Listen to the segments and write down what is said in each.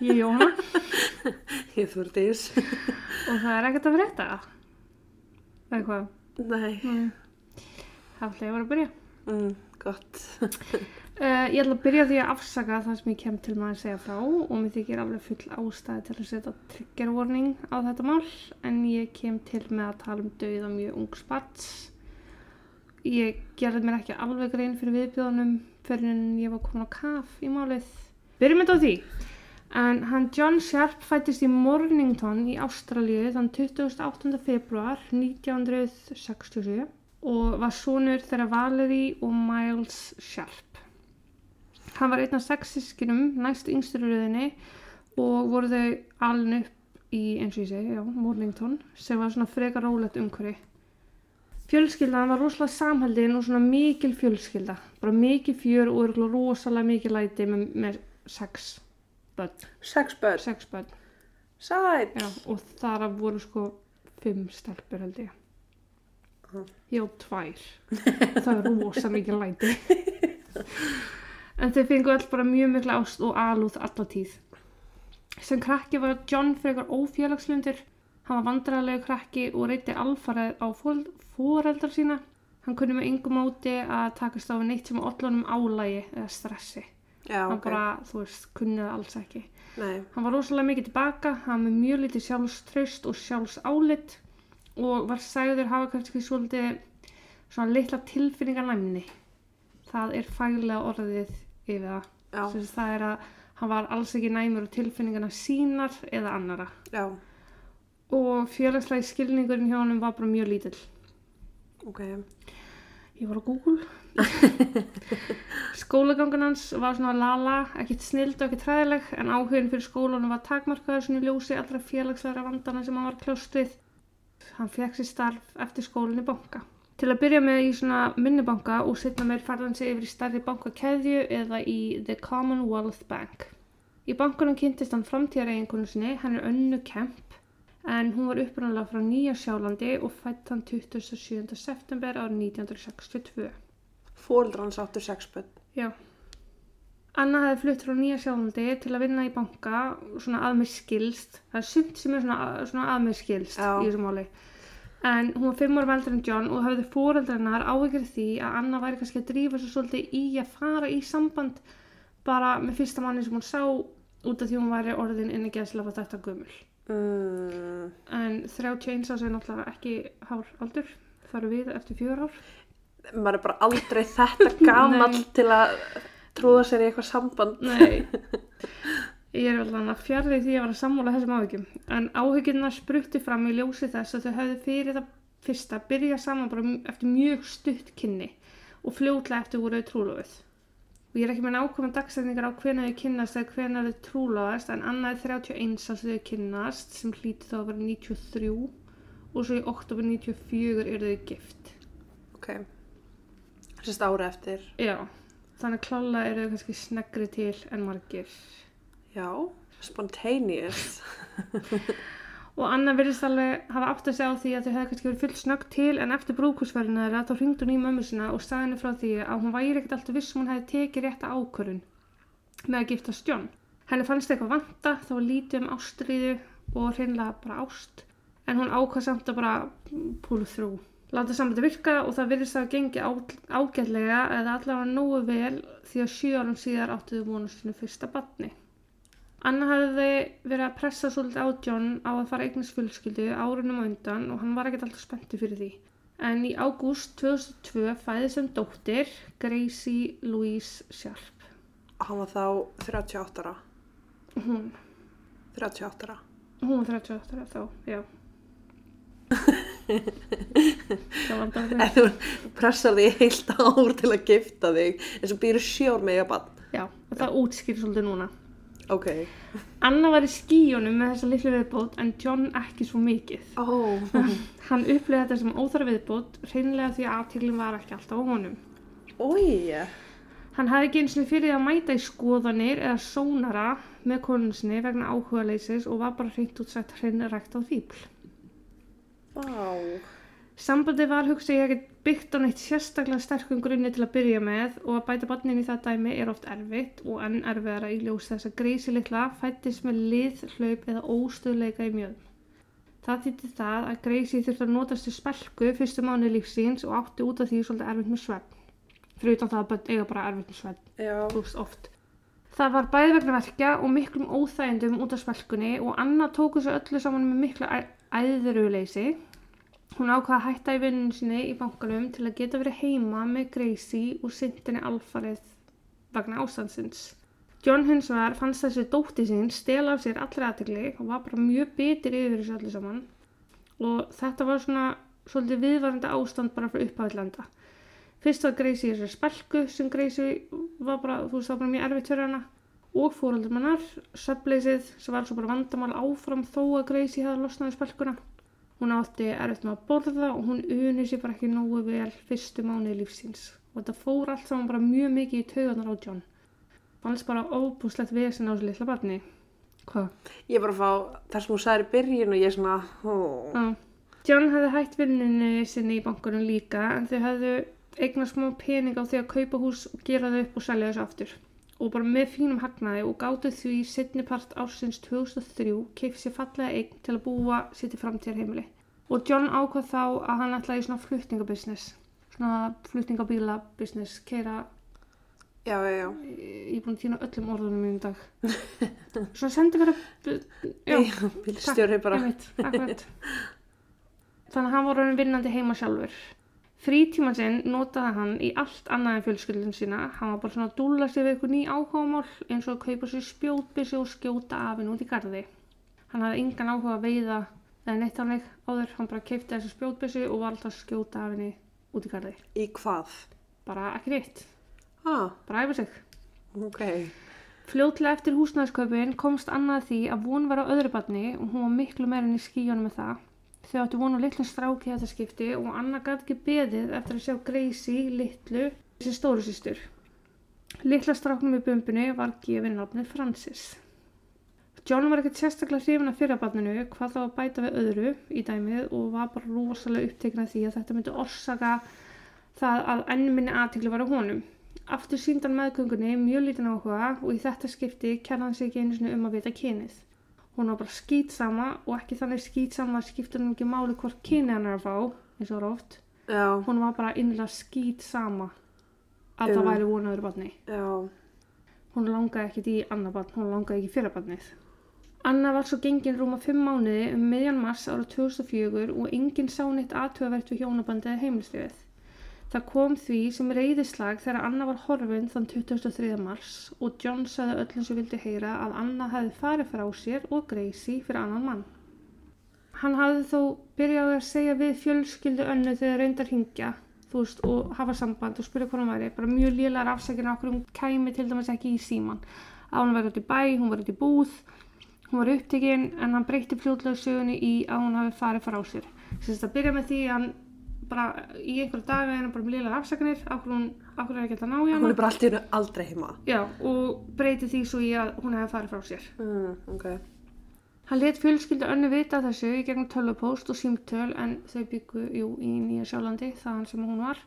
Ég er Jóhanna Ég þú ert eins. og það er ekkert að frétta. Eða hvað? Nei. Ætla ég að vera að byrja. Mm, gott. Uh, ég ætla að byrja á því að afsaka það sem ég kem til maður að segja frá og mér þykir alveg full ástæði til að setja trigger warning á þetta mál en ég kem til með að tala um dauða mjög ung spats. Ég gerði mér ekki alveg grein fyrir viðbjóðunum fyrir en ég var komin á kaf í málið. Byrjum þetta á því. En hann John Sharp fættist í Mornington í Ástralíu þann 28. februar 1967 og var sonur þeirra Valerie og Miles Sharp. Hann var einn af sex sískinum næst yngstur í rauðinni og voru þau alin upp í, eins og ég segi, já, Mornington sem var svona frekar rólegt umhverfi. Fjölskyldan var rosalega samhældin og svona mikil fjölskylda. Bara mikil fjör og örgulega rosalega mikil læti með, með sex börn. Sex börn. Sex börn, Sæt. já, og þar af voru sko fimm stelpur held ég. Ah. Já, tvær. Það er rosa mikil læti. En þau fengu öll bara mjög mikla ást og alúð alla tíð. Sem krakki var John frekar ófélagslundur. Hann var vandræðilegu krakki og reyti alfarið á fóreldrar sína. Hann kunni með yngum móti að takast á neitt sem allunum álægi eða stressi. Já, Hann ok. bara, þú veist, kunni það alls ekki. Nei. Hann var rosalega mikið tilbaka, hann var mjög lítið sjálfströst og sjálfsálit og var sagður hafa kannski svolítið svona litla tilfinningarnæmni. Það er faglega orðið yfir það. Sagt, það er að hann var alls ekki næmur á tilfinningarna sínar eða annara. Já. Og félagslegi skilningurinn hjá honum var bara mjög lítill. Ok. Ég var á Google. Skólagangan hans var svona lala, ekkert snild og ekkert træðileg, en áhugin fyrir skólanum var takmarkaður svona í ljósi allra félagslegra vandana sem hann var kljást við. Hann fekk sér starf eftir skólinni banka. Til að byrja með í svona minnibanka og setna meir farðan sig yfir í stærri bankakeðju eða í The Commonwealth Bank. Í bankunum kynntist hann framtíðar eiginkonu sinni, hann er önnu Kemp, en hún var upprunalega frá Nýja Sjálandi og fætt hann 27. september árið 1962. Fóldra hans áttu sex börn. Já. Anna hefði flutt frá Nýja Sjálandi til að vinna í banka, svona að mér skilst. Það er sumt sem er svona, svona að mér skilst Já. í þessu máli. En hún var fimm ára eldri en John og hefði fóreldrennar áhyggjur af því að Anna væri kannski að drífa svo svolítið í að fara í samband bara með fyrsta manni sem hún sá út af því hún væri orðin inn í geðslega þetta gömul. Mm, En 31 ás er náttúrulega ekki hár aldur, það eru við eftir fjör ár. maður er bara aldrei þetta gamall Nei. til að trúða sér í eitthvað samband. Nei, ég er alveg að fjarrið því að vera að sammála þessum áhyggjum. En áhyggjurnar spruttu fram í ljósi þess að þau höfðu fyrir það fyrsta byrjað saman bara eftir mjög stutt kynni og fljótlega eftir voru þau trúlofið. Og ég er ekki með nákvæmum dagsetningar á hvenær þau kynnast eða hvenær þau trúlofast en annað er 31 að þau kynnast sem hlýti þá að vera 93 og svo í oktober 94 eru þau gift. Ok. Sérst ára eftir. Já, þannig klálega eru þau kannski sneggri til en margir. Já. Spontaneous. Og Anna virðist alveg hafa átt að segja á því að þau hefði kannski verið full snögg til en eftir brúkusverðina þeirra þá hringdi hún í mömmu sinna og sagði henni frá því að hún væri ekkert alltaf viss um hún hefði tekið rétta ákvörun með að gifta stjón. Henni fannst eitthvað vanta, þá lítið um ástríðu og hreinlega bara ást en hún ákvað samt að bara púlu þrú. Láta sambandi virka og það virðist að gengi ágætlega eða allavega nógu vel því að sjö árum síðar áttu þau vonast sinu fyrsta batni. Anna hafði verið að pressa svolítið á John á að fara eignast fjölskyldu árunum á undan og hann var ekkert alltaf spenntur fyrir því. En í ágúst 2002 fæðist sem dóttir Gracie Louise Sharp. Hann var þá 38 ára. Hún, 38 ára. hún var 38 ára þá, já. Ef þú pressar því heilt ár til að gifta þig eins og býru sjór með að bann. Já, og það útskýr svolítið núna. Ok. Anna var í skíunum með þessa litlu viðbót en John ekki svo mikið. Ó. Hann upplýði þetta sem óþara viðbót, hreinlega því að aftíklinn var ekki alltaf á honum. Ói. Hann hafði ekki eins og fyrir að mæta í skoðanir eða sónara með konun sinni vegna áhuga leysis og var bara hreint útsett hreinrækt á fíbl. Vá. Sambandi var hugsa ég ekkert byggt á neitt sérstaklega sterkum grunni til að byrja með og að bæta barnin í það dæmi er oft erfitt og enn erfiðara í ljós þess að Greysi litla fættist með lið, hlaup eða óstöðleika í mjöðum. Það þýtti það að Greysi þurfti að notast til spelku fyrstu mánu lífsins og átti út af því svolítið erfitt með svefn. Utan það að börn eiga bara erfitt með svefn, þú veist oft. Það var bæði vegna verkja og miklum óþægindum út af spelkunni og Anna tóku sér öllu saman með mikla æðruleysi. Hún ákvaða að hætta í vinnun sinni í bankanum til að geta verið heima með Gracie og sindinni alfarið vegna ástandsins. John hins vegar fannst þessi dótti sín stela af sér allri aðtegli og var bara mjög bitir yfir þessu öllu saman og þetta var svona svolítið viðvarandi ástand bara fyrir upphafillanda. Fyrst var Gracie í þessari spelku sem Gracie var bara, þú veist, það var bara mjög erfitt fyrir hana og fóröldur mannar, söfleysið sem var svo bara vandamál áfram þó að Gracie hefði losnaði spelkuna. Hún átti erfitt með að borða og hún uni sér bara ekki nógu vel fyrstu mánuði lífsins og þetta fór allt saman bara mjög mikið í tauganar á John. Fannst bara óbúslegt vesen á þessu litla barni. Hvað? Ég bara fá þar sem hún sagði í byrjun og ég svona, Já. John hefði hætt vinnunni sinni í bankunum líka en þau hefðu eignast smá pening á því að kaupa hús og gera þau upp og selja þessu aftur. Og bara með fínum hagnaði og gáttu því setni part ársins 2003 keif sér fallega eign til að búa sér til framtíðar heimili. Og John ákvað þá að hann ætlaði í svona flutningabusiness, svona flutningabílabusiness, keira, já, já, já. ég er búin að týna öllum orðunum í dag. Svona sendi vera, já, Bílstjóri bara. Einmitt, akkurat. Þannig að hann var orðin vinnandi heima sjálfur. Frítíman sinn notaði hann í allt annað en fjölskyldun sína. Hann var bara svona að dúlla sig við eitthvað ný áhugamál eins og að kaupa sér spjótbissi og skjóta af henn út í garði. Hann hafði engan áhuga að veiða eða neitt hannig áður. Hann bara keipti þessu spjótbissi og var alltaf að skjóta af henni út í garði. Í hvað? Bara ekki neitt. Ah, Bara æfa sig. ok. Fljótlega eftir húsnæðskaupin komst annað því að von var á öðru barni og hún var miklu meirinn í skíjónu með það. Þau áttu von á litlum stráki þetta skipti og Anna gæti ekki beðið eftir að sjá Gracie litlu þessi stóru sýstur. Litla stráknum í bumbunni var gefið nafnið Francis. John var ekkert sérstaklega hrifin af fyrrabarninu hvað þá að bæta við öðru í dæmið og var bara rosalega upptekna því að þetta myndi orsaka það að enn minni aðtekli var á honum. Aftur síndan meðgöngunni mjög lítinn áhuga og í þetta skipti hann sig ekki einu um að vita kynið. Hún var bara skýtsama og ekki þannig skýtsama að skipta hann ekki máli hvort kynið hann er að fá, eins og. Já, Hún var bara innlega skýtsama að það Um. væri vonaður barni. já, Hún langaði ekkit í annað barn, hún langaði ekki fyrir barnið. Anna var svo gengin rúma fimm mánuði um miðjan mars ára 2004 og enginn sá neitt aðtöðavert við hjónabandið eða heimilislífið. Það kom því sem reyðislag þegar Anna var horfin þann 23. mars og John sagði öllum sem vildi heyra að Anna hefði farið frá sér og Gracie fyrir annan mann. Hann hafði þó byrjað að segja við fjölskyldu önnu þegar reyndar hingja veist, og hafa samband og spyrja hvað hann væri, bara mjög lélar afsakina okkur hún kæmi til dæmis ekki í síman að hún væri út í bæ, hún var út í búð hún var upptekinn en hann breytti fljótlega sögunni í að hún hafi farið frá sér þess að byrja með því að hann bara í einhverja daga er hann bara með lélar afsakanir okkur hún, okkur er ekki hægt að ná í hún hana er bara allt í hennu aldrei heima. já, og breyti því svo í að hún hefði farið frá sér Mm, ok. Hann let fjölskyldu önnu vita þessu í gegnum tölvupóst og símtöl en þau byggu jú í Nýja Sjálandi þaðan sem hún var.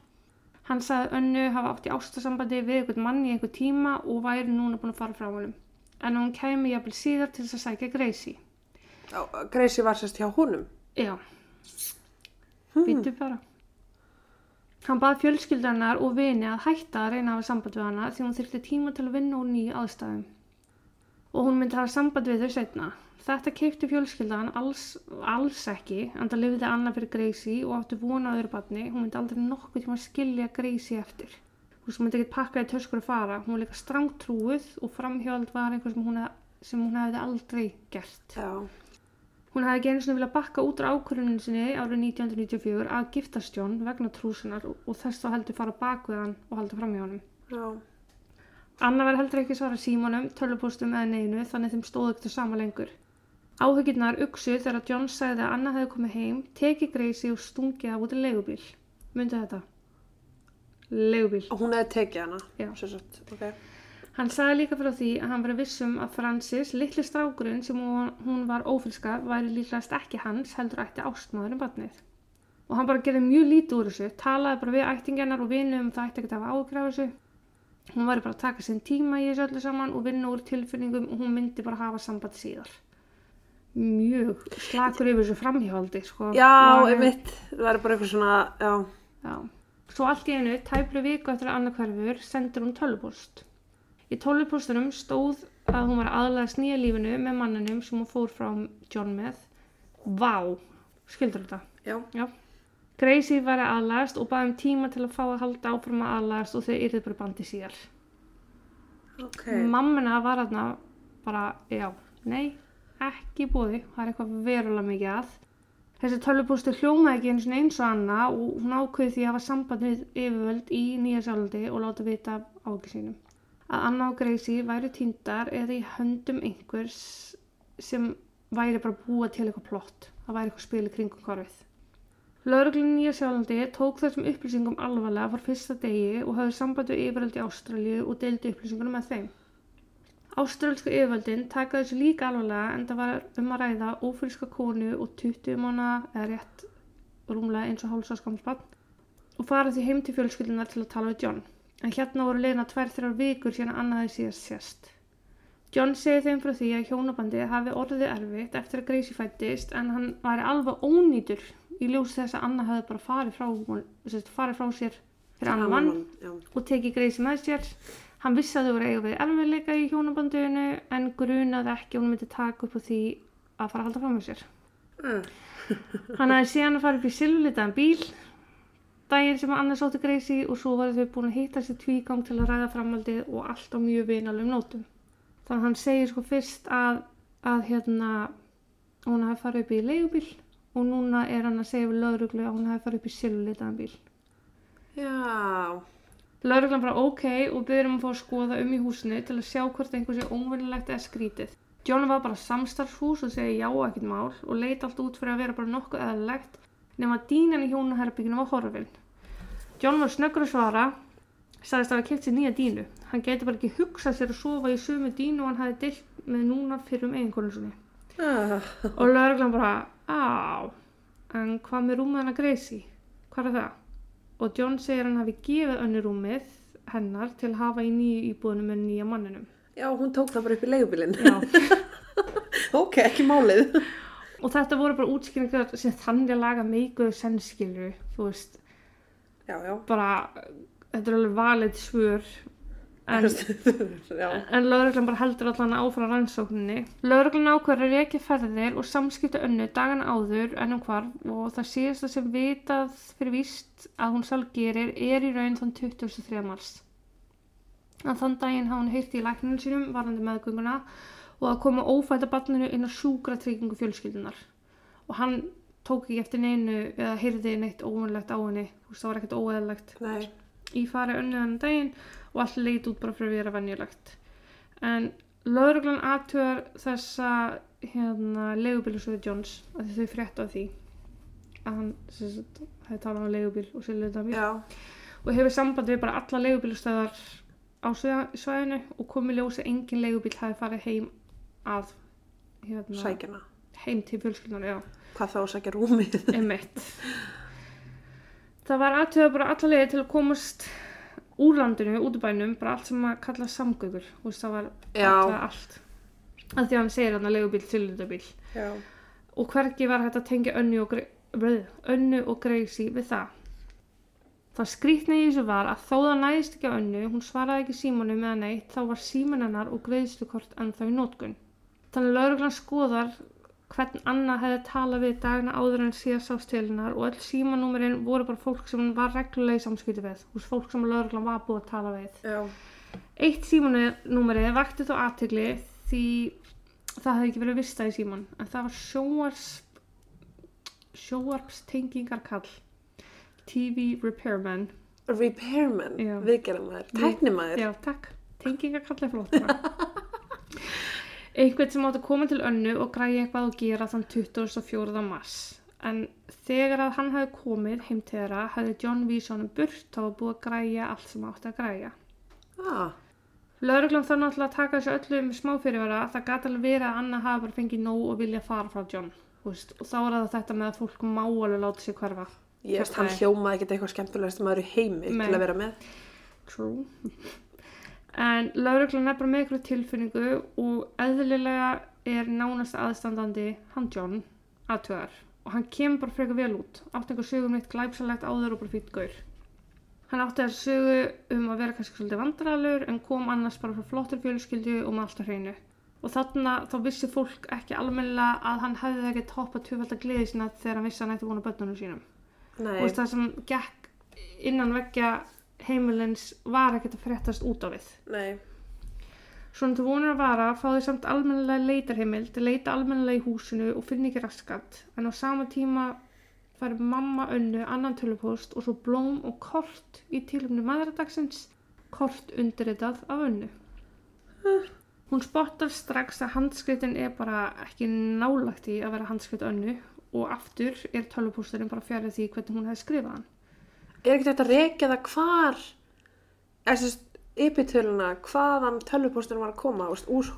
Hann sagði önnu hafa átt í ástasambandi við einhvern mann í einhvern tíma og væri núna búin að fara frá honum. En hún kæmi jafnvel síðar til þess að sækja Gracie. Greisi var sérst hjá honum. Já, býttu bara. Hann bað fjölskyldanar og vini að hætta að reyna að hafa samband við hana því hún þyrfti tíma til að vinna úr nýju aðstæðum. Og hún myndi hafa samband við þau setna. Þetta keipti fjölskyldan alls, alls ekki, en það lifði annað fyrir Gracie og átti vona á öðru barni. Hún myndi aldrei nokkuð tíma að skilja Gracie eftir. Hún myndi ekki pakka í töskur að fara. Hún var líka strangt trúið og framhjóld var einhver sem hún, hef, sem hún hefði aldrei gert. Já. Hún hefði ekki einu sinni viljað bakka út á ákvörðunum sinni árið 1994 að giftast John vegna trúsinar og þess þá heldur fara bak við hann og halda fram hjá honum. Já. Anna verði heldur ekki svara símanum, tölvupóstum eða neinu þannig þeim stóðu ekkert sama lengur. Áhugirnar uksu þegar John sagði að Anna hefði komið heim, tekið Gracie og stungið af út í legubíl. Myndi þetta? Legubíl. Og hún hefði tekið hana. Já. Sérst, ok. Hann sagði líka frá því að hann var vissum að Francis, litli strákurinn sem hún, var ófylska, væri líklegast ekki hans heldur ætti ástmaður um barnið. og hann bara gerði mjög lítið úr þessu, talaði bara við ættingjarnar og vinum um það ætti ekki að hafa af þessu. Hún væri bara að taka sinn tíma í þessu öllu saman og vinna úr tilfinningum og hún myndi bara hafa samband síðar. Mjög slakur yfir þessu framhjáldi, sko. Já, Var- einmitt, það er bara eitthvað svona, já, Já. Svo allt í einu, tæplu viku eftir að annað hverfur, sendur hún tölvupúst. Í tölvupústunum stóð að hún var aðlæðast nýja lífinu með mannunum sem hún fór frá John með. Vá, skildur þetta? já, Já. Gracie var aðlæðast og baði um tíma til að fá að halda áfram að aðlæðast og þau yrði bara bandi síðar. ok. Mammina var aðna bara, já, nei, ekki búði, það er eitthvað verulega mikið að. Þessi tölvupústi hljómaði ekki eins og eins og Anna og hún ákveði því að hafa samband við yfirvöld í Nýja Sjálflandi og láta vita af ákveð sínum. Að Anna og Gracie væri týndar eða í höndum einhvers sem væri bara búa til eitthvað plott. Það væri eitthvað spil í kringum korfið. Lauruglun Nýja Sjálflandi tók þessum upplýsingum alvarlega frá fyrsta degi og hafði samband við yfirvöld í Ástralju og deildi upplýsingunum með þeim. Ástralsku yfirvöldin taka þessu líka alvarlega en það var um að ræða ófríska konu og 20 mánu eða rétt rúmlega eins og hálsaskamspann og fara því heim til fjölskyldunar til að tala við John. En hérna voru leiðina tvær þrjár vikur síðan annaði síðast sérst. John segi þeim frá því að hjónabandi hafi orðið erfitt eftir að Gracie fættist en hann væri alveg ónýtur í ljós þess að Anna hefði bara farið frá, sérst, farið frá sér fyrir annan mann Já, og tekið Gracie með sér. Hann vissi að þau voru eiga við erfiðleika í hjónabandinu en grunaði ekki að hún myndi taka upp á því að fara að halda fram með sér. Mm. Hann hafði síðan að fara upp í silflitaðan bíl daginn sem Anna sótti Gracie og svo varu þau búin að hitta sér tvígang til að ræða framhaldið og allt á mjög vinalum nótum. Þannig að hann segir sko fyrst að, að hérna hún hafi farið upp í leigubíl og núna er hann að segja við lögreglu að hún hafi farið upp í silflitaðan bíl. já, Lauruglan bara ok og byrjum um að fá að skoða um í húsinu til að sjá hvort einhver sé óvinnilegt eða skrítið. John var bara samstarfshús og segi já ekkert mál og leit allt út fyrir að vera bara nokkuð eðlilegt nema dínan í hjónaherbygginu var horfinn. John var snöggur að svara, sagðist að hafa keft sér nýja dínu. Hann geti bara ekki hugsað sér að sofa í sömu dínu og hann hafi deilt með núna fyrir um eiginkonu sinni. ah, Og lauruglan bara, á, en hvað með rúmið hennar Gracie? Hvað er það? Og John segir hann hafi gefið önnu rúmið hennar til að hafa í nýju íbúðunum með nýja manninum. já, hún tók það bara upp í leigubílinn. Já. ok, ekki málið. Og þetta voru bara útskýringar sem þannig laga meikuðu sennskilju, þú veist, Já, já. bara, þetta er alveg valið svör. En, en lauruglan bara heldur allan áfram rannsókninni. Lauruglan að reykja ferðir og samskipta önnu dagan áður en um hvar og það síðasta sem vitað fyrir víst að hún sjálf gerir er í raun þann 23. mars. En þann daginn hafa hún heyrt í lækninu sínum varandi meðgönguna og að koma ófæta barninu inn á sjúkratryggingu fjölskyldunar. Og hann tók ekki eftir neinu eða heyrði neitt óvunlegt á henni, þú veist það var ekkert óeðlegt nei, í fari önnu þannig daginn og allt leit út bara fyrir að vera venjulegt. En lauruglan aðtöðar þessa hérna, leigubílusöðu Johns að þau frétta af því að hann hefði talað á leigubíl og sér leita bíl. Já, og hefur samband við bara alla leigubílustöðar á svæðinu og komið ljósi að engin leigubíl hafi farið heim að hérna, heim til fjölskyldunar, já. Hvað þá að sækja rúmið? Einmitt. Það var aðtöða bara alla leiði til að komast úr landinu, út úr bænum, bara allt sem að kalla veist, það var aðtöða allt. Að því að hann segir hann að legubíl, tilundabíl. Já, Og hvergi var hægt að tengja önnu og, og Gracie við það. Það skrýtna í þessu var að þó það næðist ekki önnu, hún svaraði ekki símanum eða neitt, þá var síman hennar og greiðslukort ennþá í nótkun. Þannig að lauruglan skoðar hvern annað hefði talað við dagina áður en síðast sást til hennar og öll símanúmerinn voru bara fólk sem hún var reglulega í samskipti við, veist, fólk sem lauruglan var búið að tala við. já, Eitt símanúmerið vakti þó aðtegli því það hefði ekki verið vistað í síman en það var sjónvars sjónvarpstengingarkall. TV repairman. Repairman, viðgerðamæður, tæknimaður. Já, takk, tengingarkall er flott. einhvern sem átti að koma til önnu og græja eitthvað og gera þann 24. mars en þegar að hann hefði komið heim til þeirra hefði John vísað honum burt var búið að græja allt sem átti að græja Ah, Lauruglan þarf náttúrulega að taka þessu öllu með smá fyrirvara það gæti alveg verið að Anna hafa bara fengið nóg og vilja fara frá John veist, og þá er það þetta með að fólk má alveg láta sig hverfa Ég veist, hann hljómaði ekkert eitthvað skemmtilegast maður í heimi Nei. til að vera með. True. En lauruglan er bara með ykkur tilfinningu og eðlilega er nánast aðstandandi hann John aðtöðar og hann kemur bara frekar vel út. Átti einhver sögum neitt glæpsalegt áður og bara fýtt gaur. Hann átti þessu sögu um að vera kannski svolítið vandrarlegur en kom annars bara frá flottur fjölskyldu og með allt á hreinu. Og þarna þá vissi fólk ekki almennilega að hann hefði ekki toppað tvöfaldar gleði sína þegar hann vissi að hann ætti vona börnunum sínum Nei, og það sem gekk innan veggja heimilins var ekkert að fréttast út á við. nei. Svona til vonur að vara fá þau samt almennilega leitarheimild, leita almennilega í húsinu og finna ekki raskat en á sama tíma fær mamma önnu annan tölupóst og svo blóm og kort í tilumni maðuradagsins, kort undirritað af önnu. Hún spottar strax að handskritin er bara ekki nálagt í að vera handskrit önnu og aftur er tölupósturinn bara fjarið því hvernig hún hefði skrifað hann. Er ekkert þetta að rekja það hvar, þessi ypitöluna, hvaðan tölvupósturinn var að koma, veist, úr,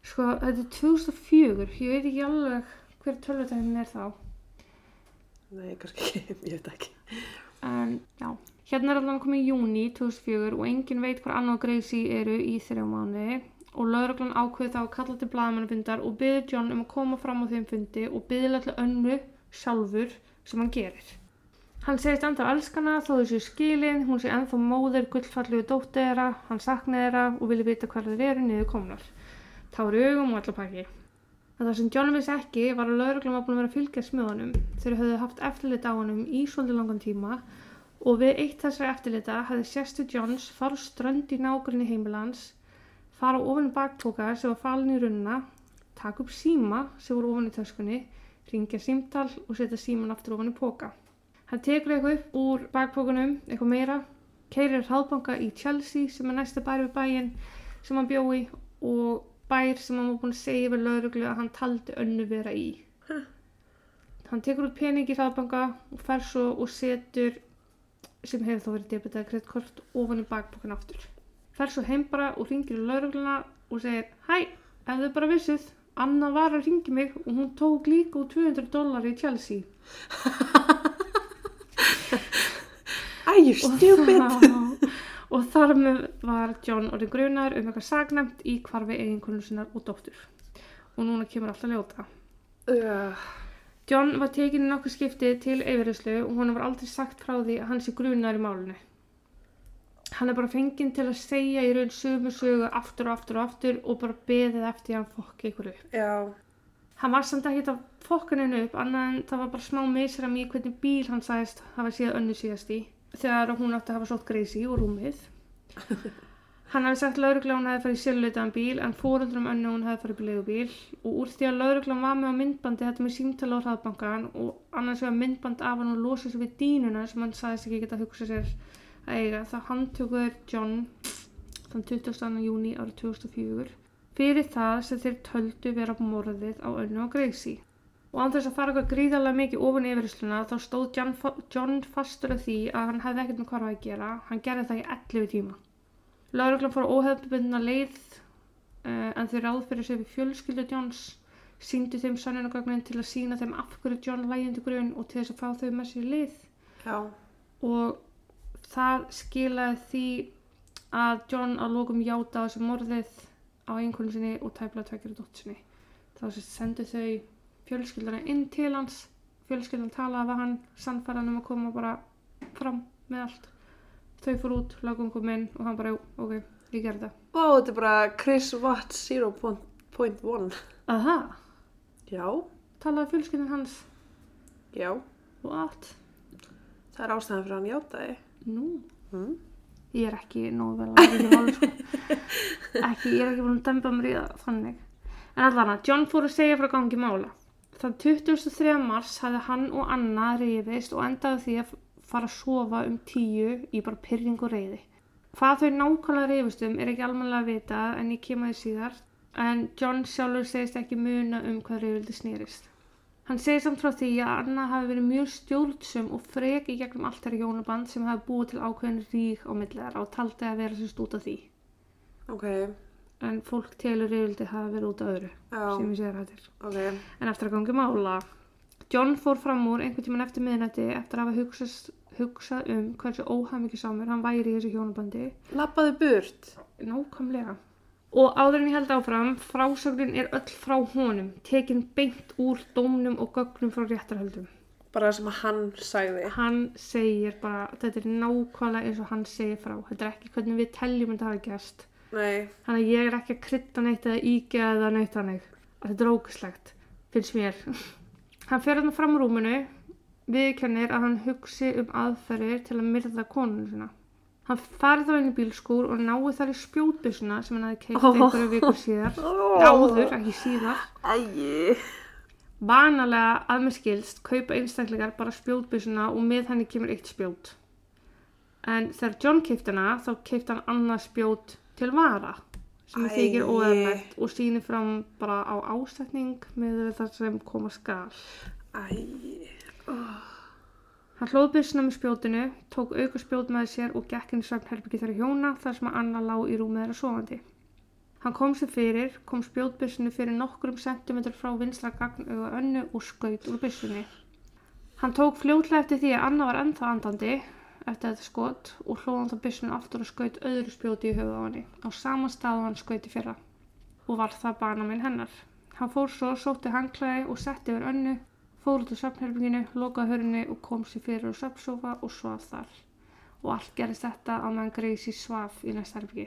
Sko, þetta er 2004, ég veit ekki alveg hver tölvutæknin er þá. nei, kannski ekki, ég veit ekki. En já, hérna er allan komið í júni 2004 og enginn veit hvað Anna og Gracie eru í þrjá mánuði og lauruglan ákveði þá að kalla til blaðmannafundar og byði John um að koma fram á þeim fundi og byði alltaf önnu sjálfur sem hann gerir. Hann segist enda á elskana þó þessu skilin, hún sé ennþá móðir gullfallu dóttir þeirra, hann sakni þeirra og vilja vita hvað þeir eru niður komnar. Tári augum og allar pakki. En það sem John vissi ekki var að lauruglan var búin að vera að fylgjast með honum. Þeir höfðu haft eftirlit á honum í svolítið langan tíma og við eitt þessari eftirlita hafði sérstu Johns fara strönd í nágrinni heimilans, fara ofan í baktóka sem var falin í runna, taka upp síma sem voru ofan í töskunni, ringja símtal og setja síman aftur ofan í póka. Hann tekur eitthvað upp úr bakpókunum, eitthvað meira, keirir hraðbanka í Chelsea sem er næsta bær við bæinn sem hann bjói og bær sem hann var búin að segja við lauruglu að hann taldi önnu vera í. Huh. Hann tekur út pening í hraðbanka og fer svo og setur sem hefur þá verið debitað kredtkort ofan í bakbókan aftur. Fer svo heim bara og ringir í laurugluna og segir Hæ, ef þau bara vissuð, Anna var að ringi mig og hún tók líka úr 200 dólar í Chelsea. Æ, you stupid! og þar með var John orðin grunar um eitthvað sagnæmt í hvarfi eiginkonu sinnar og dóttur. Og núna kemur alltaf ljóta. Uh, John var tekin í nokkuð skipti til yfirherslu og hún var aldrei sagt frá því að hann sé grunar í málunni. Hann er bara fenginn til að segja í raun sömu sögu aftur og aftur og aftur og bara beðið eftir hann fokki ykkur upp. já, Hann var samt ekki að fokka henni upp annað en það var bara smá misram í hvernig bíl hann sagðist hafa síðan önnu síðast í þegar hún átti að hafa sótt greisi úr rúmið. Hann hafi sagt laurugla hún hefði farið sjálfleitaðan bíl en fóruldrum önnu hún hefði farið í leigubíl og úr því að lauruglan var með á myndbandi þetta með símtala á hraðbankan og annars vegar myndband af hann og losið sér við dínuna sem hann sagðist ekki geta að hugsa sér að eiga það handtökuður John þann 20. júni árið 2004 fyrir það sem þeir töldu vera morðið á önnu og Gracie. Og án þess að fara eitthvað gríðarlega mikið ofan í yfirhersluna þá stóð John, John fastur af því að hann hefði ekkert með hvarfa að gera. Hann gerði það í 11 tíma. Láruglan fór óhefðbundna leið uh, en þau ráð fyrir sig við fjölskyldu Johns síndu þeim sannunagögnin til að sína þeim af hverju John lægjandi grunn og til þess að fá þau með sér í lið já, og það skilaði því að John að lókum játa á þessu morðið á einhvern sinni og tæpla tvekjur dótt sinni. Þá sendu þau fjölskyldana inn til hans, fjölskyldan talaði við hann, sannfæran um að koma bara fram með allt. Þau fór út, lagum kom inn og hann bara, "Jú, ok, ég gerði það. Ó, þetta er bara Chris Watt 0.1 Aha, Já, talaði fjölskyldan hans já, allt. það er ástæðan fyrir að hann játaði Nú, mm. ég er ekki nógu vel að ekki máli sko. ekki, ég er ekki búin að dæmba mér í það þannig en allan að John fór að segja frá gangi mála þann 23. mars hafði hann og Anna rifist og endaði því að fara að sofa um tíu í bara pyrring og reyði hvað þau nákvæmlega rifist um er ekki almennilega að vita en ég kem að því síðar en John sjálfur segist ekki muna um hvað rifildi snýrist Hann segir samt frá því að Anna hafi verið mjög stjórnsum og frek í gegnum allt þeirra hjónaband sem hafi búið til ákveðin rík á milli þeirra og taldi að vera sérst út af því. Ok, En fólk telur yfirldi hafa verið út af öðru já, sem ég segir hættir. ok En eftir að gangi mála, John fór fram úr einhvern tíman eftir miðnætti eftir að hafa hugsað um hversu óhæmikið hann væri í þessu hjónabandi. Lappaðu burt. Nákvæmlega. Og áður en ég held áfram, frásögnin er öll frá honum, tekin beint úr dómnum og gögnum frá réttarhöldum. Bara það sem hann sagði. Hann segir bara, þetta er nákvæmlega eins og hann segir frá. Þetta er ekki hvernig við teljum þetta hafa gæst. Nei. Þannig að ég er ekki að krydda neitt eða ígja eða neitt þannig. Þetta er ógislegt, finnst mér. hann fer hann fram úr rúmunu, viðkennir að hann hugsi um aðferðir til að myrða konunum sinna. Hann farið þá inn í bílskúr og náði þar í spjótbissuna sem hann hafi keitt einhverju vikur síðar. Áður, ekki síðar. Æi. Vanalega að mér skilst kaupa einstaklegar bara spjótbissuna og með henni kemur eitt spjót. En þegar John keipt hana þá keipt hann annað spjót til vara sem Æi. þykir óeðlegt og sýnir fram bara á ásetning með það sem koma skal. Æi. Hann hlóð byssuna með spjótinu, tók auka spjót með sér og gekk inn í svefnherbyggi þeirra hjóna þar sem Anna lá í rúmið þeirra sofandi. Hann kom sér fyrir, kom spjótbyssunu fyrir nokkrum sentimetr frá vinstra gagnauga önnu og skaut úr byssunni. Hann tók fljótlega eftir því að Anna var ennþá andandi eftir þetta skot og hlóð hann þá byssunu aftur og skaut öðru spjóti í höfuð á henni á sama stað og hann skauti fyrra og var það banaminn hennar. Hann fór svo, sótti hangklæði og setti yfir önnu fór út á söfnherbygginu, lokaði hörunni og kom sér fyrir á söfnsofa og svaf þar. Og allt gerist þetta á meðan Gracie svaf í næsta herbyggi.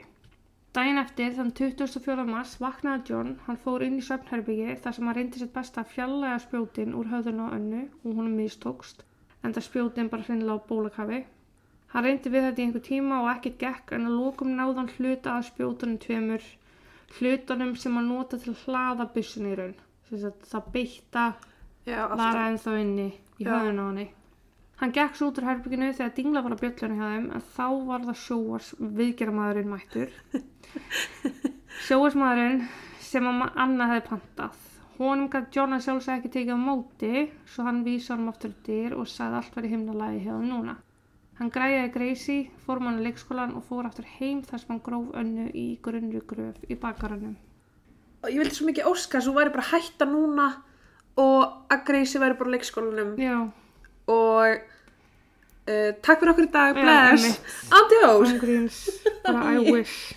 Dæin eftir, þann 24. mars, vaknaði John, hann fór inn í söfnherbyggi þar sem hann reyndi sitt besta að fjallega spjótin úr höfðun á önnu og hún mistókst, en það spjótin bara hreinlega á bólakafi. Hann reyndi við þetta í einhver tíma og ekkert gekk en að lókum náðan hluta að spjótunum tveimur, hlutunum sem hann nota til að hlaða byssun í raun. Að það beitta var alltaf. ennþá inni í höfðun á henni. Hann gekk svo út úr herbygginu þegar dingla var á bjöllunni hjá þeim en þá var það sjóars viðgerðamaðurinn mættur. Sjóarsmaðurinn sem að ma- Anna hefði pantað. Honum gæti John að sjálfsög ekki tekið á móti svo hann vísa honum aftur dyr og sagði allt verið himnalagi hjá þeim núna. Hann græjaði Gracie, fór mann að leikskólan og fór aftur heim þar sem hann gróf önnu í grunnri gröf í bakarannum. Ég vildi svo mikið óska að þú væri bara hætta núna og að Gracie væri bara á leikskólanum. Já, Og uh, takk fyrir okkur í dag, bless. Adiós. Ángríns, bara I wish.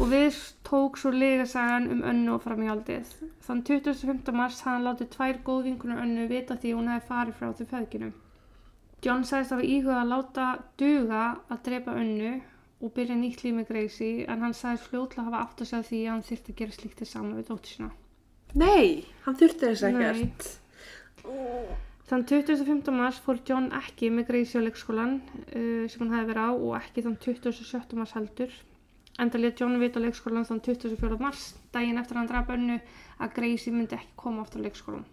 Og við tók svo ligasagan um önnu og fram í aldið. Þann 25. mars hann látið tvær góðvinkunar önnu vita því hún hefði farið frá því feðginum. John sagðist hafa íhugað að láta duga að drepa önnu og byrja nýtt líf með Gracie en hann sagðist fljótlega hafa átt að segja því að hann þyrfti að gera slíkt til saman við dóttir sína. Nei, hann þurfti þess Nei. ekkert. Þann 25. mars fór John ekki með Gracie á leikskólan uh, sem hann hefði verið á og ekki þann 27. mars heldur. Enda létt John vita á leikskólan þann 24. mars, daginn eftir að hann draf önnu að Gracie myndi ekki koma aftur á leikskólan.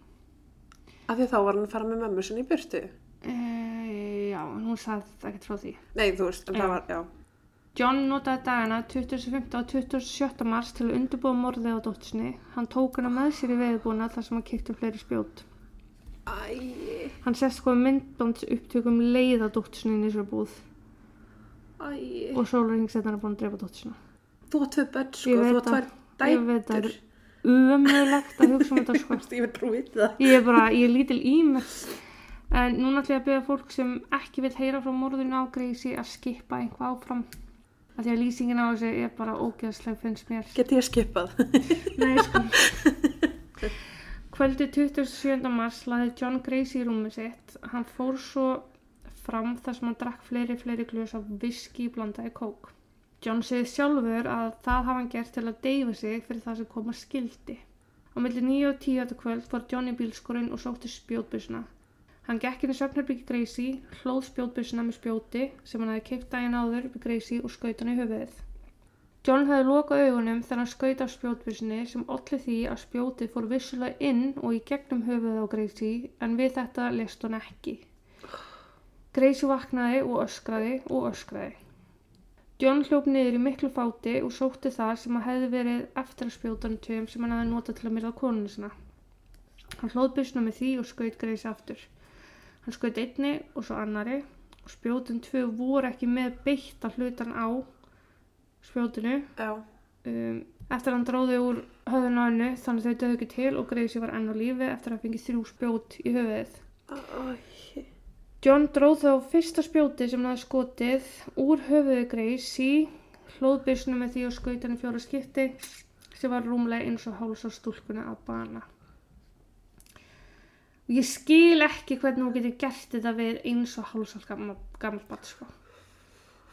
Af því að þá var hann að fara með mömmu sinni í burtu. Uh, já, hún sagði ekkert frá því. Nei, þú veist, en það var, já. John notaði dagana 25. og 27. mars til að undirbúa morðið á dóttisni. Hann tók hana með sér í veðbúna þar sem hann kipti fleiri spjót. Æ, Hann sest sko myndbánds upptökum leið á dóttisni inn í svo búð æ. og sólarhing setna hann búin að drepa dóttisina. Þú var tvö börn, sko, þú var það. tvær Ég veit það dætur. er umöðulegt að hugsa um þetta sko. Ég veit að vita það. Ég er bara, ég er lítil ímess. En núna ætlum ég að byrja fólk sem ekki vil heyra frá morðinu á Greisi að skipa einhvað áfram. Af því að lýsingin á þessu er bara ógeðsleg finnst mér. Get ég skipað? Nei, sko. Kvöldi 27. mars laði John Gracie í rúmið sitt. Hann fór svo fram þar sem hann drakk fleiri, fleiri glös af viski blandaði kók. John segði sjálfur að það hafa hann gert til að deyfa sig fyrir það sem koma skildi. Á milli 9 og 10 þetta kvöld fór John í bílskurinn og sótti spjótbysuna. Hann gekk inn í söfnherbyggi Gracie, hlóð spjótbysuna með spjóti sem hann hefði keipt daginn áður í Gracie og skaut hann í höfuðið. John hefði lokað augunum þegar hann skaut af spjótbyssunni sem olli því að spjótið fór vissulega inn og í gegnum höfuðið á Gracie en við þetta lest hún ekki. Gracie vaknaði og öskraði og öskraði. John hljóp niður í miklu fáti og sótti það sem að hefði verið eftir að spjótanum tveim sem hann hefði notað til að myrða konuna sinna. Hann hlóð byssuna með því og skaut Gracie aftur. Hann skaut einni og svo annari og spjótin tvö voru ekki með beitta hlutan á spjótinu Já. um, eftir að hann dróði úr höfðun á hennu þannig að þau döðu ekki til og Gracie var enn á lífi eftir að fengi þrjú spjót í höfuðið. Æ, John dróð þá fyrsta spjóti sem hann skotið úr höfuði Gracie, hlóðbyrsnu með því að skauta hann í fjóra skipti sem var rúmlega eins og háls á stúlkunni að bana. Og ég skil ekki hvernig hún getur gert þetta við eins og á gammal bat sko.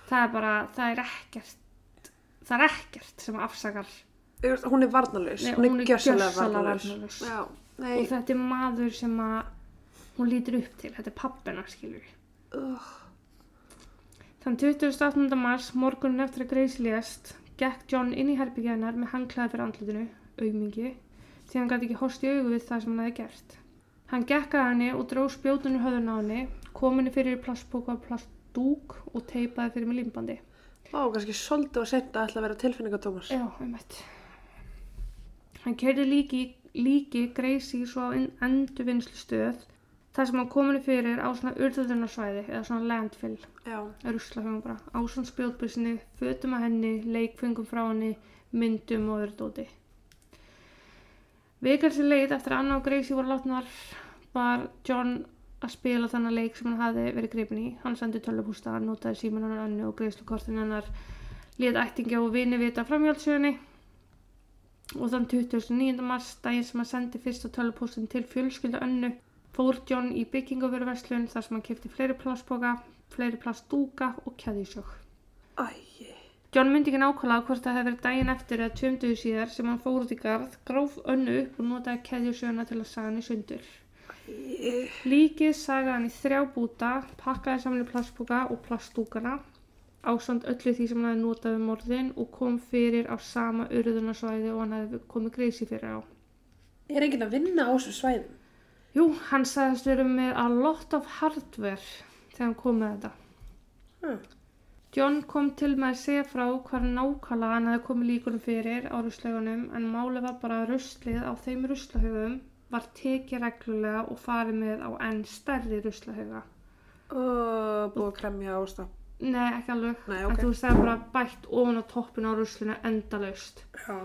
Það er bara, það er ekkert, það er ekkert sem afsakar Hún er varnalaus. Nei, hún er gjössalega varnarlaus. Já, og þetta er maður sem að hún lítur upp til, þetta er pappina skilur. Uh, Þann 28. mars, morgunin eftir að Grace lést, gekk John inn í herbyggja hennar með hangklæði fyrir andlutinu, auðmingi, því hann gæti ekki horst í augu við það sem hann hefði gert. Hann gekk að henni og dró spjótunni höfðun á henni, kom henni fyrir plastbóka og plastdúk og teipaði fyrir með límbandi. Ó, kannski svolítið og sent að ætla að vera tilfinningatómas. Já, einmitt. Hann kerði líki, líki Gracie svo á endurvinnslu stöð þar sem hann kominni fyrir á svona urðunarsvæði eða svona landfill Já. ruslafengum bara, ásand spjótbussinni, fötum að henni, leikfengum frá henni, myndum og öðru dóti. Vikar sér leið eftir að Anna og Gracie voru látnar var John að spila þannig leik sem hann hafði verið greipin í. Hann sendi tölvupústa, notaði síman hennar önnu og greiðslukortin hennar, lét ættingja og vini vita framhjálpsögunni og þann 29. mars, daginn sem hann sendi fyrsta tölvupústin til fjölskylda önnu, fór John í byggingavöruverslun þar sem hann kefti fleiri plastboka, fleiri plastdúka og kæðisjók. Æ, John myndi ekki nákvæmlega hvort það hefði verið daginn eftir eða tveimduðu síðar sem hann fór út í garð, gróf önnu upp og notaði keðjusjöna til að saga hann í sundur. Líkið saga hann í þrjá búta, pakkaði saman í plastboka og plastdúkana, ásand öllu því sem hann hefði notað við morðin og kom fyrir á sama urðunarsvæði og hann hefði komið greisi fyrir á. er enginn að vinna á þessum svæðum? Jú, hann sagðist verið með a lot of hardware þegar hann kom með þetta. Hm. John kom til með að segja frá hvað nákvæmlega hann hefði komið líkunum fyrir á ruslaugunum en málið var bara að ruslið á þeim ruslahöfum var tekið reglulega og farið með á enn stærri ruslahöga. Ó, búið að kremja ástaf. Nei, ekki alveg. Nei, En ok. þú veist það er bara bætt ofan á toppin á rusluna endalaust. Já.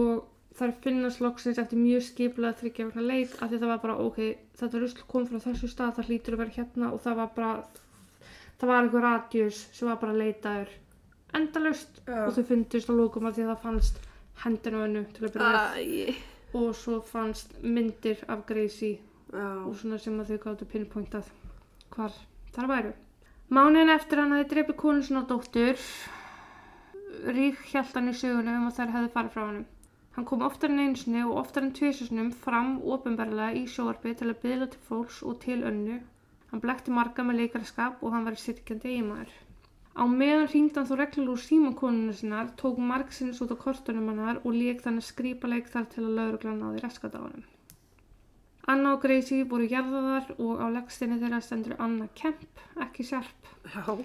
Og þær finnast loksins eftir mjög skipulega þryggja vegna leit því það var bara, ok, þetta rusl kom frá þessu stað, það hlýtur að vera hérna og það var bara, það var einhver radjus sem var bara leitaður endalaust Já. og þau fundust á lókum af því að það fannst hendina á hennu til að byrja með Æ, og svo fannst myndir af Gracie já. og svona sem að þau gáttu pinpointað hvar þar væru. Mánuðin eftir hann hefði dreipið konu sinna og dóttur, rík hjælt hann í sögunum um að þær hefði farið frá hann. Hann kom oftar en einsinni og oftar en tvisasunum fram ofinbarlega í sjóarpi til að byðla til fólks og til önnu. Hann blekti marga með leikarskap og hann var sirkjandi eiginmaður. Á meðan hringdi hann þó reglulega úr símakonuna sinnar, tók margsins út á kortunum hannar og lék þannig skrípaleik þar til að lauruglan á hann. Anna og Gracie voru jarðaðar og á leggstinni þeirra stendur Anna Kemp, ekki Sharp, Já.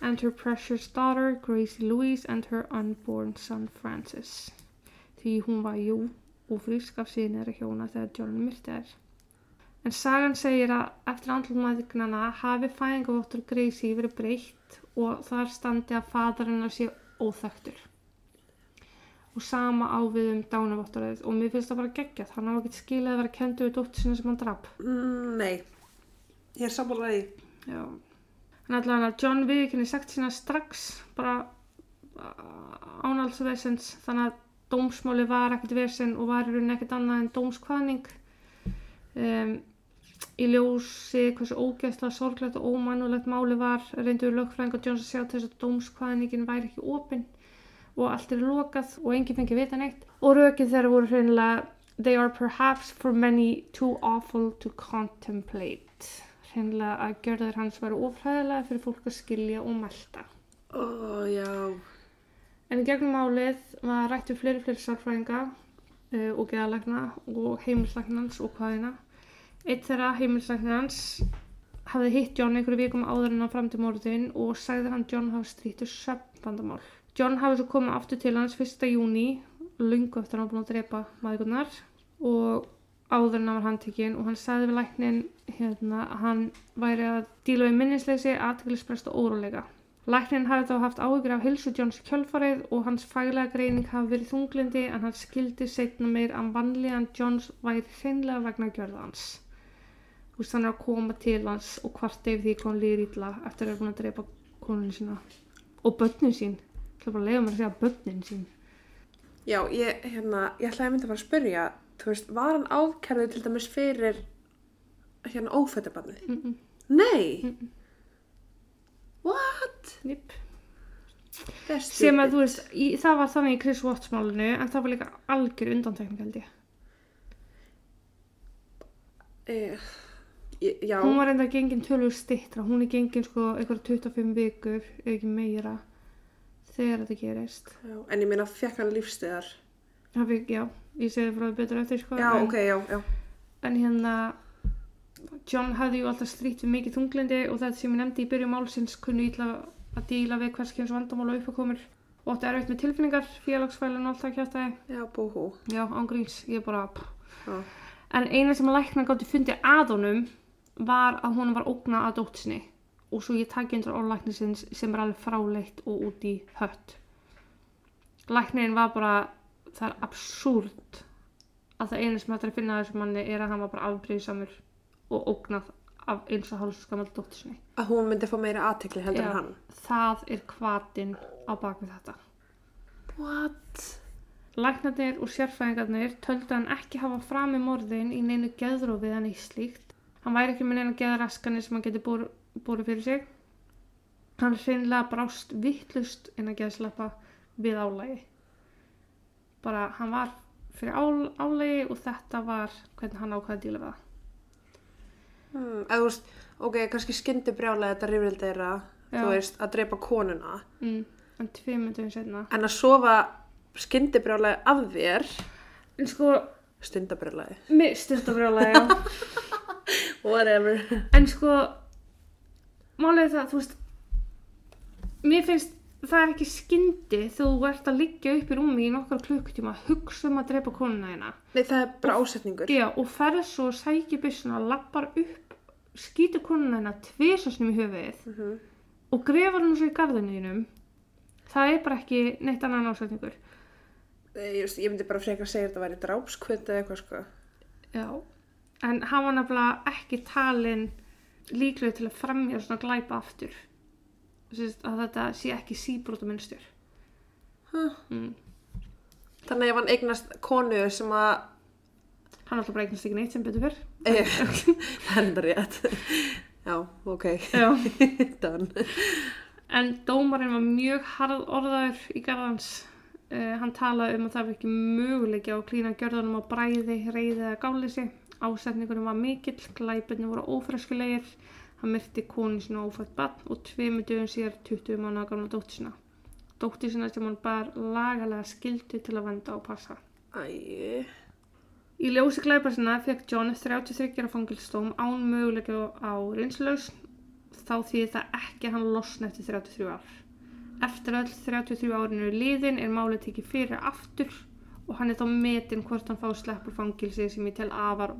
and her precious daughter Gracie Louise and her unborn son Francis. Því hún var jú ófrísk af síðan þeirra hjóna þegar John myrti þær. En sagan segir að eftir andlumæðignana hafi fæðingavottur Gracie verið breytt og þar standi að fadur hennar sé óþektur. Og sama á við um dánavotturðið og mér finnst það bara geggjað. Hann á ekkert skilið að vera kendu við dóttur sinna sem hann draf. Mm, nei. Ég er sammálaði. Já. Þannig allavega John viðkynni sagt sína strax bara ánálsvesens þannig að dómsmáli var ekkert vesen og var í rauninni ekkert annað en dómskvaðning um, í ljósi hversu ógeðslega sorglegt og ómannulegt máli var reyndur lögfræðingar Johns að sjá þess að dómskvaðningin væri ekki opinn og allt er lokað og enginn fengi vita neitt og rökið þeirra voru hreinlega they are perhaps for many too awful to contemplate hreinlega að gjörður hans væri ofræðilega fyrir fólk að skilja og melta Ó, já. En í gegnum málið var rætt við fleiri fleiri sálfræðinga uh, og geðalækna og heimilslæknans og hvaðina. Eitt þeirra heimilslæknans hafði hitt John einhverju vikum áður en hann fram til morðin og sagði hann John hafa strýttu söpnvandamál. John hafði svo komið aftur til hans 1. júni, lungu eftir að hann var búin að drepa maðurnar og áður en hann var handtekinn og hann sagði við læknin hérna, að hann væri að díla við minnisleysi, aðteglisprest og óróleika. Læknin hafi þá haft áhyggjur af hilsu Johns kjölfarið og hans faglega greining hafi verið þunglindi en hann skildi setna meir að vanlíðan Johns væri hreinlega vegna gjörða hans. Þú veist, hann er að koma til hans og hvart yfir því hann líður ítla eftir að vera búin að drepa konunni sína og börnin sín. Það er bara að leiða mér að segja börnin sín. Já, ég, hérna, ég ætlaði að mynda bara að spyrja, þú veist, var hann ákærðið til dæmis fyrir hérna ófættabarnið? Mm -mm. Nei! What? Jip. Það er Sem að þú veist, í, það var þannig í Chris Watts málinu en það var líka algjör undantekning held ég. Eh, ég- já, Hún var enda gengin tölur stittra, hún er gengin sko eitthvað 25 vikur, ef ekki meira, þegar þetta gerist. já, en ég meina fekk hann lífstíðar. Það fikk, já, ég segi frá því betur eftir sko. Já, en, ok, já, já. En hérna, John hafði ju alltaf strýtt við mikið þunglindi og þetta sem ég nefndi í byrju málsins kunni ítla að díla við hvers kynns vandamál og uppakomur og átti erfitt með tilfinningar, félagsfælun og allt það kjátaði. Já, búhú. Já, ángríns, ég bara, pff. Já. En eina sem læknar gátti fundið að honum var að honum var ógnað að dóttisni og svo ég taki undir orðlæknisins sem er alveg fráleitt og út í hött. Læknirinn var bara, það er absúrt að það eina sem hættir að finna að þessum manni er að hann var bara afbrýðisamur og ógnað af eins og hálfs gammal dóttisni. Að hún myndi fá meira aðtekli heldur en hann. Það er kvartinn á bakvið þetta. What? Læknarnir og sérfræðingarnir töldu hann ekki hafa framið morðin í neinu geðrófið en eitt slíkt. Hann væri ekki með neina geðraskanir sem hann geti búrið fyrir sig. Hann hreinlega brást vittlust inn að geðslappa við álægi. Bara hann var fyrir ál, álægi og þetta var hvernig hann ákvaði að díla við það. Hmm, eða þú veist, ok, kannski skyndi brjálega þetta rifrildi þeirra, Já. þú veist, að drepa konuna. Mm. En tvið myndum setna. En að sofa skyndi brjálega af þér, En sko, stundabrjálega. mér styrtabrjálega, já. Whatever. En sko, er það, þú veist, mér finnst það er ekki skyndi þú ert að liggja upp í rúmi í nokkar klukkutíma, hugsa um að drepa konuna hérna. Nei, það er bara ásetningur. Já, og ferð svo og sækir byssuna, lappar upp, skýtur konuna hérna tvisasnum í höfuðið Mhm. og grefar hún svo í garðinuðinum. Það er bara ekki neitt annan ásetningur. Ég, veist, ég myndi bara frekar að segja að þetta væri drápskvöld eða eitthvað sko. Já, en hann var nefnilega ekki talin líklega til að fremja svona glæpa aftur. Að þetta sé ekki síbróta minnstur. Huh. Mm. Þannig að hann eignast konu sem að, Hann alltaf bara eignast ekki neitt sem betur fyrr. e, það er enda rétt. Já, ok, Já. En dómarinn var mjög harð orðaður í garðans. Uh, hann talaði um að það var ekki möguleiki á klína gjörðunum á bræði, reyði eða gáleysi. Ásetningunum var mikill, glæpirni voru ófreskulegir. Hann myrti konu sína ófætt barn og tveimu dögum síðar 20 mánuða gamla dóttir sína. Dóttir sína sem hann bar lagalega skildu til að venda og passa. Æ, Í ljósi glæpa sinna fekk John 33 ára fangilstóm án möguleika á reynslaus þá þýðir það ekki hann losna eftir 33 ár. Eftir öll 33 árinu liðin er málið tekið fyrir aftur og hann er þá metinn hvort hann fá sleppur fangilsi sem ég tel afar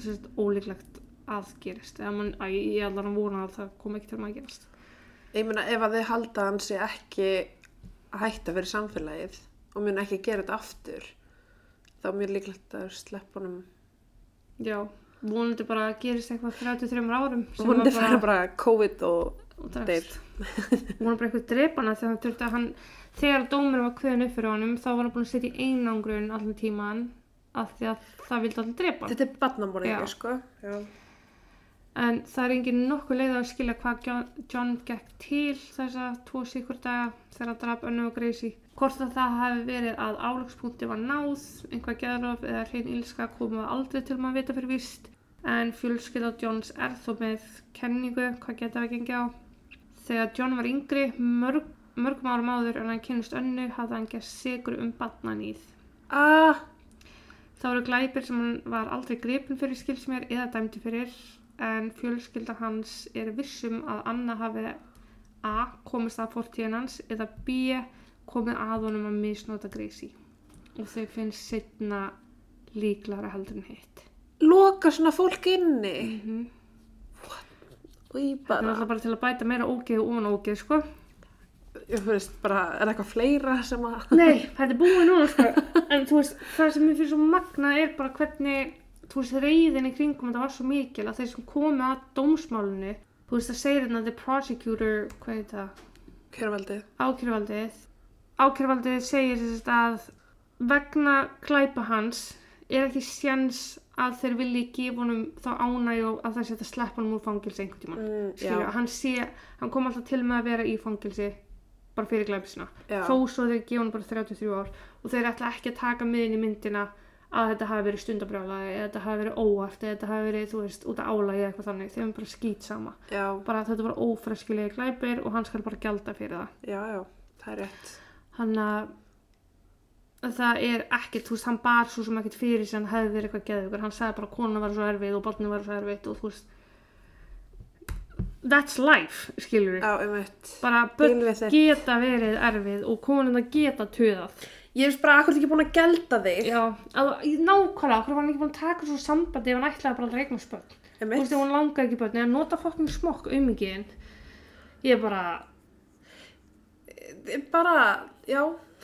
sérst, ólíklegt að gerist. Eða mann, að ég er allar að vona að það kom ekki til að gerast. ég meina ef að þið halda að hann sé ekki að hætta fyrir samfélagið og mun ekki gera þetta aftur, þá er mjög líklegt að sleppa honum. Já, vonandi bara að gerist eitthvað 33 árum. Vonandi fara bara COVID og og hún var bara eitthvað drepana þegar hann þurfti að hann þegar dómur var kveðin upp fyrir honum þá var hann búin að setja í einangrun allan tíman af því að það vildi allir drepa hann. Þetta er barnamorðingi, Já. sko. Já. en það er engin nokkuð leið að skilja hvað John, John gekk til þessa tvo sikur daga þegar hann draf önnu og Gracie hvort að það hafi verið að álagspunkti var náð einhvað geðrof eða hrein ílska komið aldrei til maður vita fyrir víst en fjölskylda Johns er þó með kenningu hvað getur að gengja á Þegar John var yngri, mörg, mörgum árum áður en hann kynst önnu, hafði hann gert sigur um batnanýð. Ah, Það voru glæpir sem hann var aldrei gripin fyrir skilsmér eða dæmdi fyrir, en fjölskylda hans er vissum að Anna hafi A. komist að fortíðin hans eða B. komið að honum að misnota Gracie. Og þau finnst setna líklara heldur en hitt. loka svona fólk inni. Mm -hmm. og ég Þetta er alltaf bara til að bæta meira ógeð og ógeð, sko. Veist bara, er eitthvað fleira sem að, Nei, þetta er búið núna, sko. En þú veist, það sem mér finnst svo magna er bara hvernig, þú veist, reyðin í kringum þetta var svo mikil að þeir sem komu að dómsmálinu, þú veist, það segir hérna the prosecutor, hvað er það, kjörveldið, ákjörvaldið. Ákjörvaldið segir þess að vegna klæpa hans er ekki sjans að þeir vilji gefa honum þá ánægju að það setja sleppa honum úr fangilsi einhvern tímann. mm, hann hann kom alltaf til með að vera í fangilsi bara fyrir glæpisina. já, Þó svo þeir gefa hann bara 33 ár og þeir ætla ekki að taka miðin í myndina að þetta hafi verið stundabrjálaði eða þetta hafi verið óvart eða þetta hafi verið, þú veist, út af álagi eða eitthvað þannig. Þeim er bara skýt sama. já, Bara að þetta var ófreskilegi glæpir og hann skal bara gjalda fyrir það. já, já, það er rétt, hann að það er ekkert, þú veist, hann bar svo sem ekkert fyrir sem hefði verið eitthvað geðugur hann sagði bara að konan var svo erfið og barnið var svo erfið og þú veist that's life, skilur við já, um bara börn geta verið erfið og konan að geta töðað ég veist bara, akkur ekki búin að gelda þig, já, að, nákvæmlega, okkur var hann ekki búin að taka svo sambandi ef hann ætlaði bara að regna spöld um þú veist, ef hann langaði ekki börn eða nota fokkin smokk auðmikið ég er bara, bara, já,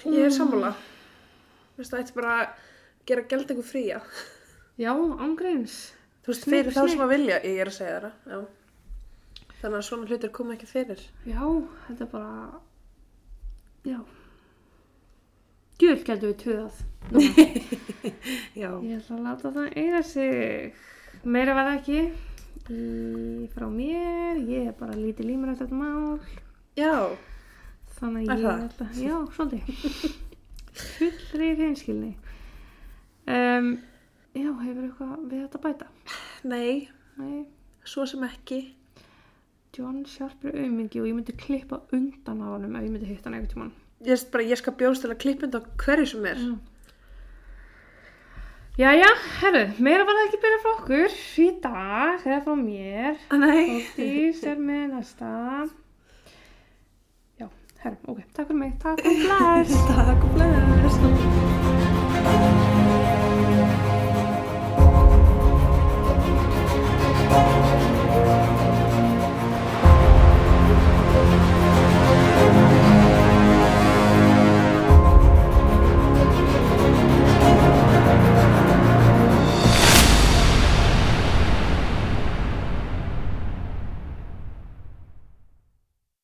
ég er sammála, þú veist, það ætti bara að gera geldingu fría, já, ángreins þú veist, fyrir þá sem að vilja, ég er að segja það, já, þannig að svona hlutir koma ekki fyrir, Já, þetta er bara, já, djúl gældu við töðað. Já, Ég ætla að láta það eiga sig. Meira var það ekki í, frá mér, ég er bara lítið límur eftir þetta mál. já, Þannig að ég ætla, já, svolítið. Fullri reynskilni. Um, já, hefur eitthvað við þetta bæta? nei, Nei, svo sem ekki, John Sharp er auðmingi og ég myndi klippa undan á honum ef ég myndi hitta hann einhvern tímann. ég bara, ég skal bjóðst til að klippinda á hverju sem er, Jæja, herru, meira var það ekki byrja frá okkur í dag, eða frá mér. nei, Þóttís er með næsta. Já, herru, ok, takk fyrir mig, takk og bless. takk og bless,